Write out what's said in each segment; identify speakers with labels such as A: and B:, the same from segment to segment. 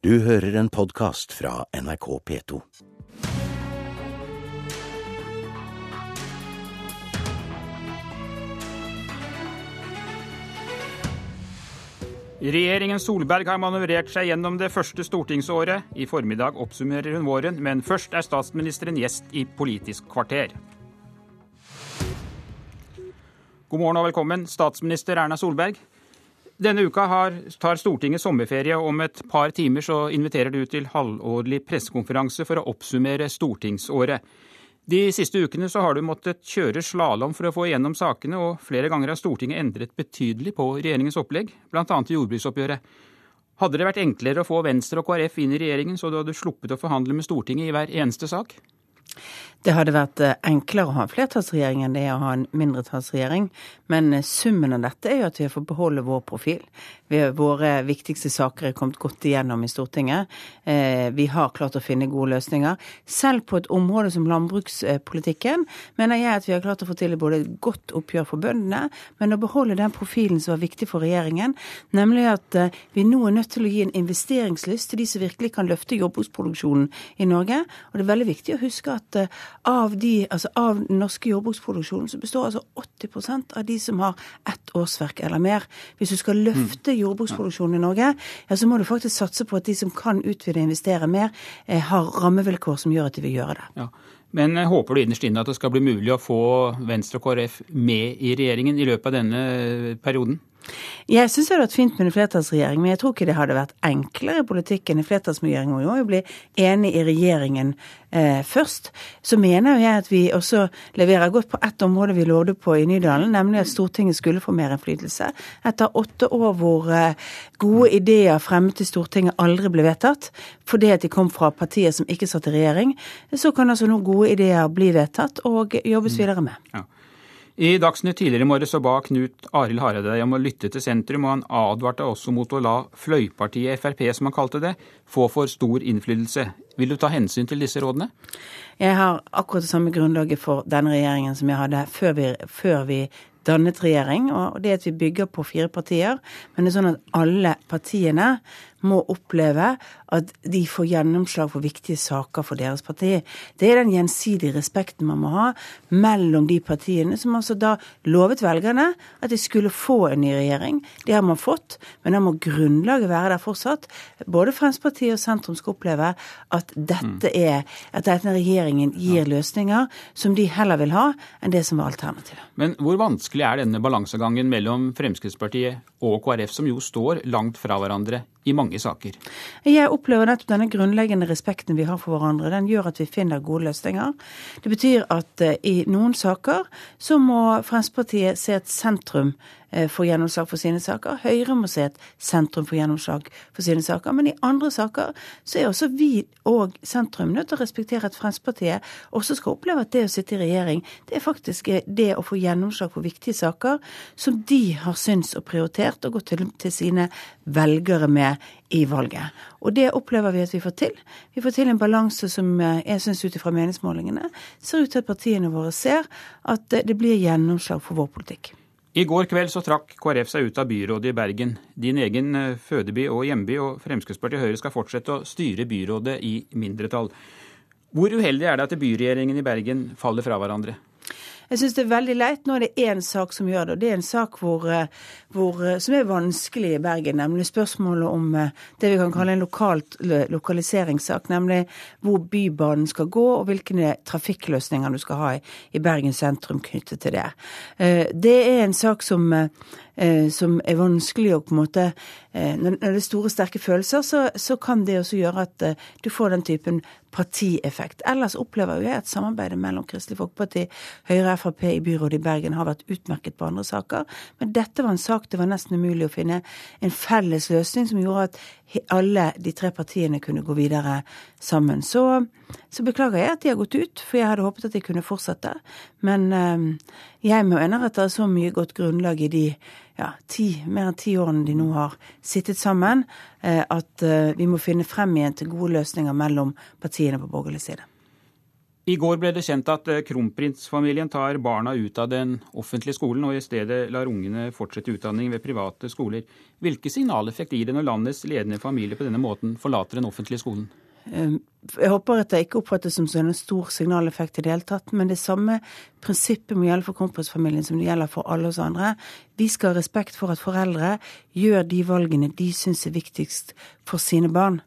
A: Du hører en podkast fra NRK P2.
B: Regjeringen Solberg har manøvrert seg gjennom det første stortingsåret. I formiddag oppsummerer hun våren, men først er statsministeren gjest i Politisk kvarter. God morgen og velkommen, statsminister Erna Solberg. Denne uka har, tar Stortinget sommerferie. Om et par timer så inviterer du til halvårlig pressekonferanse for å oppsummere stortingsåret. De siste ukene så har du måttet kjøre slalåm for å få igjennom sakene, og flere ganger har Stortinget endret betydelig på regjeringens opplegg, bl.a. i jordbruksoppgjøret. Hadde det vært enklere å få Venstre og KrF inn i regjeringen, så du hadde sluppet å forhandle med Stortinget i hver eneste sak?
C: Det hadde vært eh, enklere å ha en flertallsregjering enn det er å ha en mindretallsregjering. Men eh, summen av dette er jo at vi har fått beholde vår profil. Våre viktigste saker er kommet godt igjennom i Stortinget. Eh, vi har klart å finne gode løsninger. Selv på et område som landbrukspolitikken mener jeg at vi har klart å få til både et godt oppgjør for bøndene, men å beholde den profilen som var viktig for regjeringen, nemlig at vi nå er nødt til å gi en investeringslyst til de som virkelig kan løfte jordbruksproduksjonen i Norge. Og det er veldig viktig å huske at av, de, altså av den norske jordbruksproduksjonen så består altså 80% av de som har ett årsverk eller mer. Hvis du skal løfte jordbruksproduksjonen i Norge, ja, så må du faktisk satse på at de som kan utvide og investere mer, eh, har rammevilkår som gjør at de vil gjøre det.
B: Ja. Men jeg håper du innerst inne at det skal bli mulig å få Venstre og KrF med i regjeringen i løpet av denne perioden?
C: Jeg syns det hadde vært fint med en flertallsregjering, men jeg tror ikke det hadde vært enklere i politikken. En flertallsregjering må jo bli enig i regjeringen eh, først. Så mener jo jeg at vi også leverer godt på ett område vi lovde på i Nydalen, nemlig at Stortinget skulle få mer innflytelse. Etter åtte år hvor eh, gode ideer fremmet i Stortinget aldri ble vedtatt, fordi at de kom fra partier som ikke satt i regjering, så kan altså nå gode ideer bli vedtatt og jobbes mm. videre med. Ja.
B: I Dagsnytt tidligere i morges så ba Knut Arild Hareide om å lytte til sentrum, og han advarte også mot å la fløypartiet Frp, som han kalte det, få for stor innflytelse. Vil du ta hensyn til disse rådene?
C: Jeg har akkurat det samme grunnlaget for denne regjeringen som jeg hadde før vi, før vi dannet regjering, og det at vi bygger på fire partier. Men det er sånn at alle partiene må oppleve at de får gjennomslag for viktige saker for deres parti. Det er den gjensidige respekten man må ha mellom de partiene som altså da lovet velgerne at de skulle få en ny regjering. Det har man fått, men da må grunnlaget være der fortsatt. Både Fremskrittspartiet og sentrum skal oppleve at dette mm. er, at denne regjeringen gir løsninger som de heller vil ha enn det som var alternativet.
B: Men hvor vanskelig er denne balansegangen mellom Fremskrittspartiet og KrF, som jo står langt fra hverandre i mange saker.
C: Jeg opplever nettopp denne grunnleggende respekten vi har for hverandre. Den gjør at vi finner gode løsninger. Det betyr at uh, i noen saker så må Fremskrittspartiet se et sentrum Eh, får gjennomslag for sine saker. Høyre må se et sentrum for gjennomslag for sine saker. Men i andre saker så er også vi og sentrum nødt til å respektere at Fremskrittspartiet også skal oppleve at det å sitte i regjering, det er faktisk eh, det å få gjennomslag for viktige saker som de har syntes og prioritert og gått til, til sine velgere med i valget. Og det opplever vi at vi får til. Vi får til en balanse som eh, jeg syns ut ifra meningsmålingene ser ut til at partiene våre ser at det blir gjennomslag for vår politikk.
B: I går kveld så trakk KrF seg ut av byrådet i Bergen, din egen eh, fødeby og hjemby, og Fremskrittspartiet og Høyre skal fortsette å styre byrådet i mindretall. Hvor uheldig er det at byregjeringen i Bergen faller fra hverandre?
C: Jeg syns det er veldig leit. Nå er det én sak som gjør det, og det er en sak hvor, eh, hvor, eh, som er vanskelig i Bergen, nemlig spørsmålet om eh, det vi kan kalle en lokalt, lokaliseringssak, nemlig hvor Bybanen skal gå, og hvilke trafikkløsninger du skal ha i, i Bergen sentrum knyttet til det. Det er en sak som som er vanskelig å på en måte Når det er store, sterke følelser, så, så kan det også gjøre at du får den typen partieffekt. Ellers opplever jeg at samarbeidet mellom Kristelig Folkeparti, Høyre Frp i byrådet i Bergen har vært utmerket på andre saker. Men dette var en sak det var nesten umulig å finne en felles løsning som gjorde at alle de tre partiene kunne gå videre sammen. Så, så beklager jeg at de har gått ut, for jeg hadde håpet at de kunne fortsette. Men øh, jeg mener at det er så mye godt grunnlag i de ja, ti, mer enn ti årene de nå har sittet sammen, eh, at eh, vi må finne frem igjen til gode løsninger mellom partiene på borgerlig side.
B: I går ble det kjent at eh, kronprinsfamilien tar barna ut av den offentlige skolen, og i stedet lar ungene fortsette utdanning ved private skoler. Hvilke signaleffekt gir det når landets ledende familie på denne måten forlater den offentlige skolen?
C: Ehm, jeg håper at det ikke oppfattes som en stor signaleffekt i det hele tatt. Men det samme prinsippet må gjelde for kronprinsfamilien som det gjelder for alle oss andre. Vi skal ha respekt for at foreldre gjør de valgene de syns er viktigst for sine barn.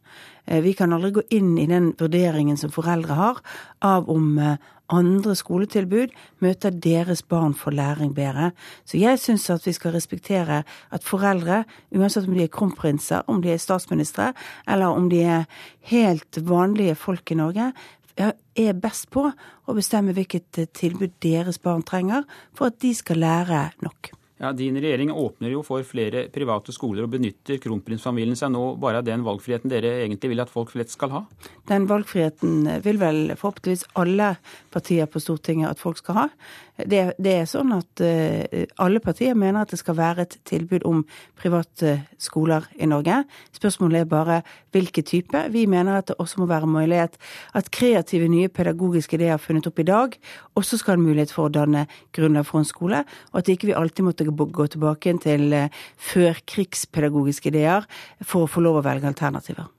C: Eh, vi kan aldri gå inn i den vurderingen som foreldre har av om eh, andre skoletilbud møter deres barn for læring bedre. Så jeg syns at vi skal respektere at foreldre, uansett om de er kronprinser, om de er statsministre, eller om de er helt vanlige folk i Norge, er best på å bestemme hvilket eh, tilbud deres barn trenger for at de skal lære nok.
B: Ja, Din regjering åpner jo for flere private skoler og benytter kronprinsfamilien seg nå bare av den valgfriheten dere egentlig vil at folk flest skal ha?
C: Den valgfriheten vil vel forhåpentligvis alle partier på Stortinget at folk skal ha. Det, det er sånn at uh, alle partier mener at det skal være et tilbud om private skoler i Norge. Spørsmålet er bare hvilke type. Vi mener at det også må være mulighet at kreative nye pedagogiske ideer funnet opp i dag, også skal ha mulighet for å danne grunnlag for en skole, og at ikke vi alltid måtte gå tilbake til uh, førkrigspedagogiske ideer for å få lov å velge alternativer.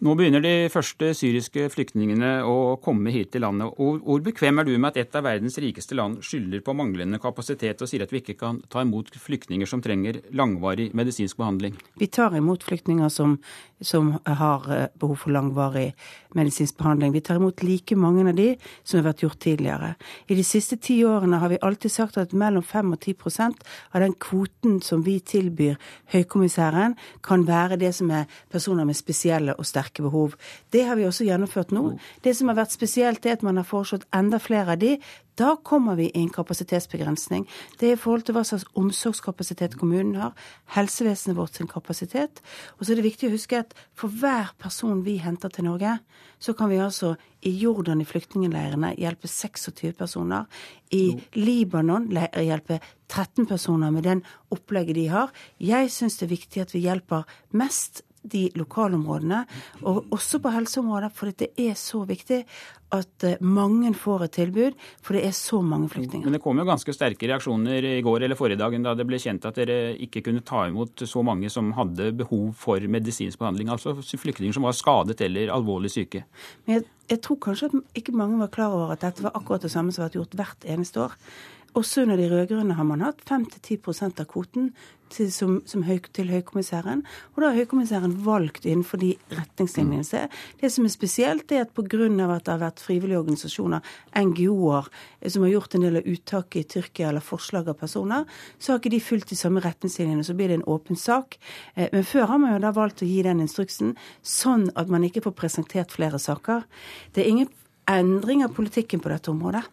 B: Nå begynner de første syriske flyktningene å komme hit til landet. Hvor bekvem er du med at et av verdens rikeste land skylder på manglende kapasitet og sier at vi ikke kan ta imot flyktninger som trenger langvarig medisinsk behandling?
C: Vi tar imot flyktninger som, som har eh, behov for langvarig medisinsk behandling. Vi tar imot like mange av de som har vært gjort tidligere. I de siste ti årene har vi alltid sagt at mellom 5 og 10% av den kvoten som vi tilbyr høykommissæren, kan være det som er personer med spesielle og sterke sterke behov. Det har vi også gjennomført nå. Det som har vært spesielt, er at man har foreslått enda flere av de. Da kommer vi i en kapasitetsbegrensning. Det er i forhold til hva slags omsorgskapasitet kommunen har, helsevesenet vårt sin kapasitet. Og så er det viktig å huske at for hver person vi henter til Norge, så kan vi altså i Jordan i flyktningleirene hjelpe 26 personer. I Libanon hjelpe 13 personer med den opplegget de har. Jeg syns det er viktig at vi hjelper mest de lokalområdene, og også på helseområdet, for det er så viktig at eh, mange får et tilbud, for det er så mange flyktninger.
B: Men det kom jo ganske sterke reaksjoner i går eller forrige dagen da det ble kjent at dere ikke kunne ta imot så mange som hadde behov for medisinsk behandling, altså flyktninger som var skadet eller alvorlig syke.
C: Men jeg, jeg tror kanskje at ikke mange var klar over at dette var akkurat det samme som har vært gjort hvert eneste år. Også under de rød-grønne har man hatt 5-10 av kvoten til, som, som høy, til høykommissæren. Og da har høykommissæren valgt innenfor de retningslinjene som er. Det som er spesielt, er at pga. at det har vært frivillige organisasjoner, NGO-er, som har gjort en del av uttaket i Tyrkia eller forslag av personer, så har ikke de fulgt de samme retningslinjene. Så blir det en åpen sak. Eh, men før har man jo da valgt å gi den instruksen, sånn at man ikke får presentert flere saker. Det er ingen endring av politikken på dette området.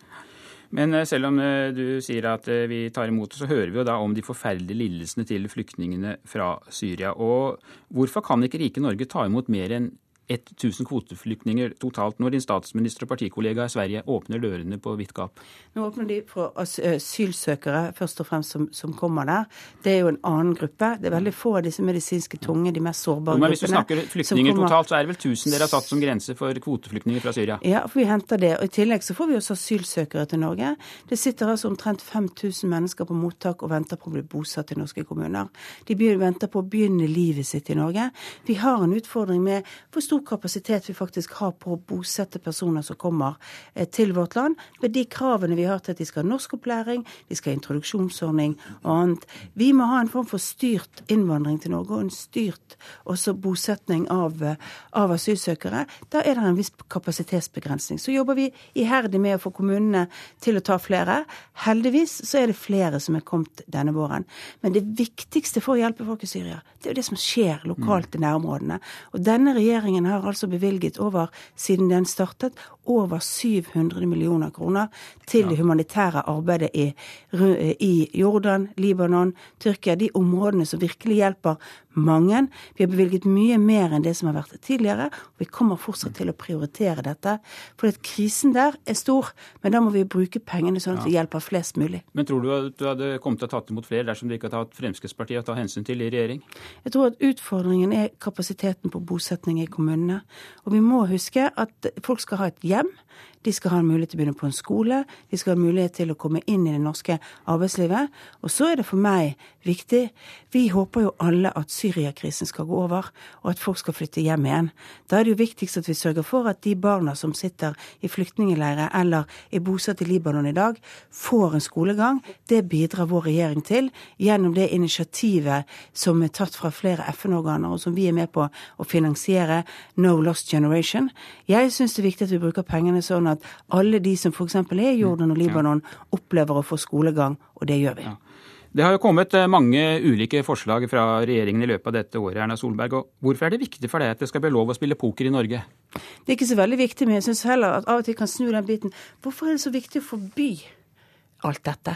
B: Men eh, selv om eh, du sier at eh, vi tar imot det, så hører vi jo da om de forferdelige lidelsene til flyktningene fra Syria. Og hvorfor kan ikke rike Norge ta imot mer enn 1000 kvoteflyktninger totalt når din statsminister og partikollega i Sverige åpner dørene på vidt gap?
C: Nå åpner de for asylsøkere først og fremst som, som, kommer der. Det er jo en annen gruppe. Det er veldig få av disse medisinske tunge, de mest sårbare gruppene.
B: Men hvis du snakker flyktninger totalt, så er det vel 1000 dere har satt som grense for kvoteflyktninger fra Syria?
C: Ja, for vi henter det. Og I tillegg så får vi også asylsøkere til Norge. Det sitter altså omtrent 5000 mennesker på mottak og venter på å bli bosatt i norske kommuner. De venter på å begynne livet sitt i Norge. Vi har en utfordring med hvor stor stor kapasitet vi faktisk har på å bosette personer som kommer eh, til vårt land, med de kravene vi har til at de skal ha norskopplæring, de skal ha introduksjonsordning og annet. Vi må ha en form for styrt innvandring til Norge, og en styrt også bosetning av, eh, av asylsøkere. Da er det en viss kapasitetsbegrensning. Så jobber vi iherdig med å få kommunene til å ta flere. Heldigvis så er det flere som er kommet denne våren. Men det viktigste for å hjelpe folk i Syria, det er jo det som skjer lokalt i nærområdene. Og denne regjeringen har altså bevilget over, siden den startet, over 700 millioner kroner til det humanitære arbeidet i, i Jordan, Libanon, Tyrkia. De områdene som virkelig hjelper mange. Vi har bevilget mye mer enn det som har vært tidligere, og vi kommer fortsatt til å prioritere dette. For at krisen der er stor, men da må vi bruke pengene sånn at vi hjelper flest mulig.
B: Men tror du at du hadde kommet til å tatt imot flere dersom du ikke hadde hatt Fremskrittspartiet å ta hensyn til i regjering?
C: Jeg tror at utfordringen er kapasiteten på bosetning i kommunene. Og vi må huske at folk skal ha et hjem. De skal ha en mulighet til å begynne på en skole, de skal ha mulighet til å komme inn i det norske arbeidslivet. Og så er det for meg viktig Vi håper jo alle at Syriakrisen skal gå over, og at folk skal flytte hjem igjen. Da er det jo viktigst at vi sørger for at de barna som sitter i flyktningleirer eller er bosatt i Libanon i dag, får en skolegang. Det bidrar vår regjering til gjennom det initiativet som er tatt fra flere FN-organer, og som vi er med på å finansiere, No Lost Generation. Jeg syns det er viktig at vi bruker pengene sånn at alle de som f.eks. er i Jordan og Libanon, opplever å få skolegang, og det gjør vi. Ja.
B: Det har jo kommet eh, mange ulike forslag fra regjeringen i løpet av dette året. Erna Solberg. Og hvorfor er det viktig for deg at det skal bli lov å spille poker i Norge?
C: Det er ikke så veldig viktig, men jeg syns heller at av og til kan snu den biten. Hvorfor er det så viktig å forby alt dette?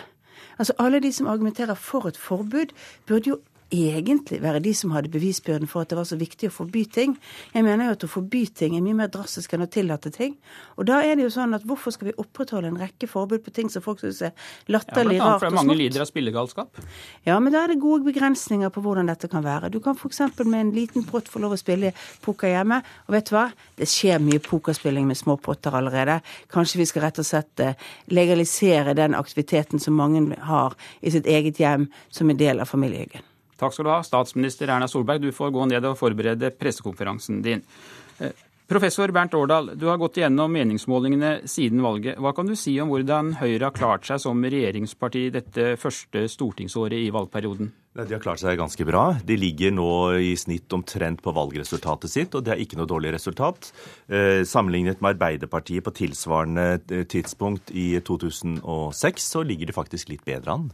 C: Altså Alle de som argumenterer for et forbud, burde jo egentlig være de som hadde bevisbyrden for at det var så viktig å forby ting. Jeg mener jo at å forby ting er mye mer drastisk enn å tillate ting. Og da er det jo sånn at hvorfor skal vi opprettholde en rekke forbud på ting som folk syns er latterlig ja, rart og
B: smått? Mange lider av spillegalskap.
C: Ja, men da er det gode begrensninger på hvordan dette kan være. Du kan f.eks. med en liten pott få lov å spille poker hjemme. Og vet du hva? Det skjer mye pokerspilling med små potter allerede. Kanskje vi skal rett og slett eh, legalisere den aktiviteten som mange har i sitt eget hjem som en del av familiehyggen.
B: Takk skal du ha, statsminister Erna Solberg. Du får gå ned og forberede pressekonferansen din. Eh, professor Bernt Årdal, du har gått igjennom meningsmålingene siden valget. Hva kan du si om hvordan Høyre har klart seg som regjeringsparti dette første stortingsåret i valgperioden?
D: De har klart seg ganske bra. De ligger nå i snitt omtrent på valgresultatet sitt, og det er ikke noe dårlig resultat. Eh, sammenlignet med Arbeiderpartiet på tilsvarende eh, tidspunkt i 2006, så ligger de faktisk litt bedre an.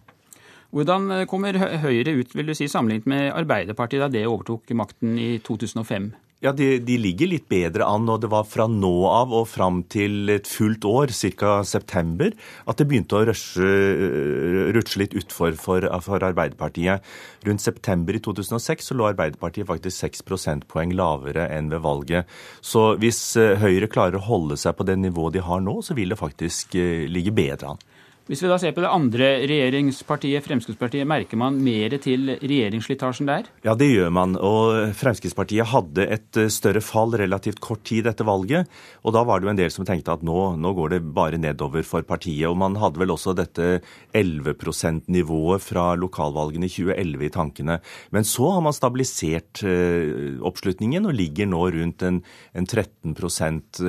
B: Hvordan eh, kommer Høyre ut vil du si, sammenlignet med Arbeiderpartiet da det overtok makten i 2005?
D: Ja, de, de, ligger litt bedre an, og det var fra nå av og fram til et fullt år, ca. september, at det begynte å rushe, eh, rutsje litt utfor for, for, Arbeiderpartiet. Rundt september i 2006 så lå Arbeiderpartiet faktisk 6 prosentpoeng lavere enn ved valget. Så hvis eh, Høyre klarer å holde seg på det nivået de har nå, så vil det faktisk ligge bedre an.
B: Hvis vi da ser på det andre regjeringspartiet, Fremskrittspartiet, merker man mer til regjeringsslitasjen der?
D: Ja, det gjør man. Og Fremskrittspartiet hadde et eh, større fall relativt kort tid etter valget. Og da var det jo en del som tenkte at nå, nå går det bare nedover for partiet. Og man hadde vel også dette 11 %-nivået fra lokalvalgene i 2011 i tankene. Men så har man stabilisert uh, oppslutningen og ligger nå rundt en, en 13%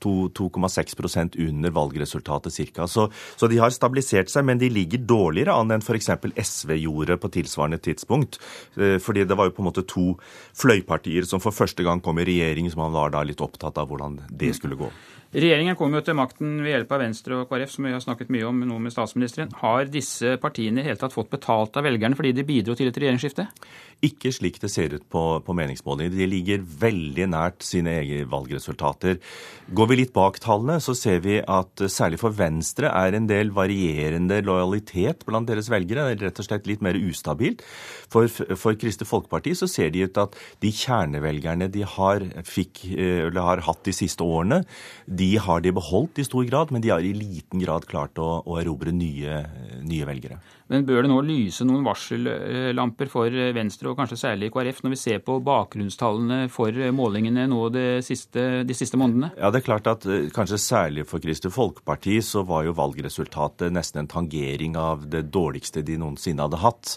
D: 2,6% under valgresultatet ca. Så, så de har stabilisert seg, men de ligger dårligere an enn f.eks. SV gjorde på tilsvarende tidspunkt. Eh, fordi det var jo på en måte to fløypartier som for første gang kom i regjering, som han var da litt opptatt av hvordan det skulle gå.
B: Regjeringen kom jo til makten ved hjelp av Venstre og KrF, som vi har snakket mye om nå med statsministeren. Har disse partiene i hele tatt fått betalt av velgerne fordi de bidro til et regjeringsskifte?
D: Ikke slik det ser ut på, på meningsmålinger. De ligger veldig nært sine egne valgresultater. Går vi litt bak tallene, så ser vi at særlig for Venstre er en del varierende lojalitet blant deres velgere. Det er rett og slett litt mer ustabilt. For, for Kristelig Folkeparti så ser de ut at de kjernevelgerne de har, fikk, har hatt de siste årene, de har de beholdt i stor grad, men de har i liten grad klart å, å erobre nye, nye velgere.
B: Men bør det nå lyse noen varsellamper for Venstre, og kanskje særlig KrF, når vi ser på bakgrunnstallene for målingene nå siste, de siste månedene?
D: Ja, det er klart at eh, kanskje særlig for Kristelig Folkeparti så var jo valgresultatet nesten en tangering av det dårligste de noensinne hadde hatt.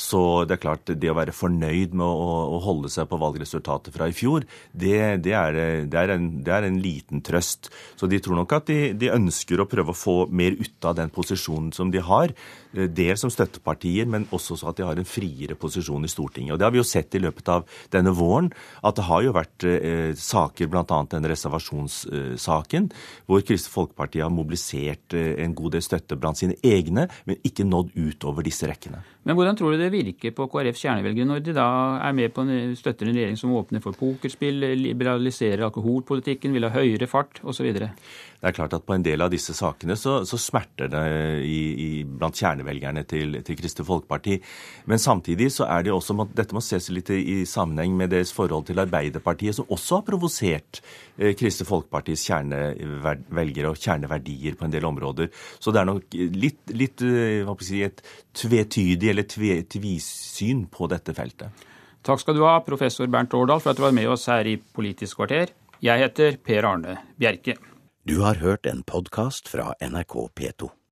D: Så det er klart, det å være fornøyd med å, å holde seg på valgresultatet fra i fjor, det, det, er, det, er en, det, er, en, liten trøst. Så de tror nok at de, de ønsker å prøve å få mer ut av den posisjonen som de har. Eh, dels som støttepartier, men også så at de har en friere posisjon i Stortinget. Og Det har vi jo sett i løpet av denne våren, at det har jo vært eh, saker, bl.a. den reservasjonssaken, hvor Kristelig Folkeparti har mobilisert eh, en god del støtte blant sine egne, men ikke nådd utover disse rekkene.
B: Men hvordan tror du det virker på KrFs kjernevelgere når de da er med på en, støtter en regjering som åpner for pokerspill, liberaliserer alkoholpolitikken, vil ha høyere fart osv.?
D: Det er klart at på en del av disse sakene så, så smerter det i, i, blant kjernevelgerne til, til Kristelig Folkeparti. Men samtidig så er det også, dette må ses litt i sammenheng med deres forhold til Arbeiderpartiet, som også har provosert eh, Kristelig Folkepartis kjernevelgere og kjerneverdier på en del områder. Så det er nok litt, litt eh, hva si, et tvetydig eller tve, tvisyn på dette feltet.
B: Takk skal du ha, professor Bernt Årdal, for at du var med oss her i Politisk kvarter. Jeg heter Per Arne Bjerke.
A: Du har hørt en podkast fra NRK P2.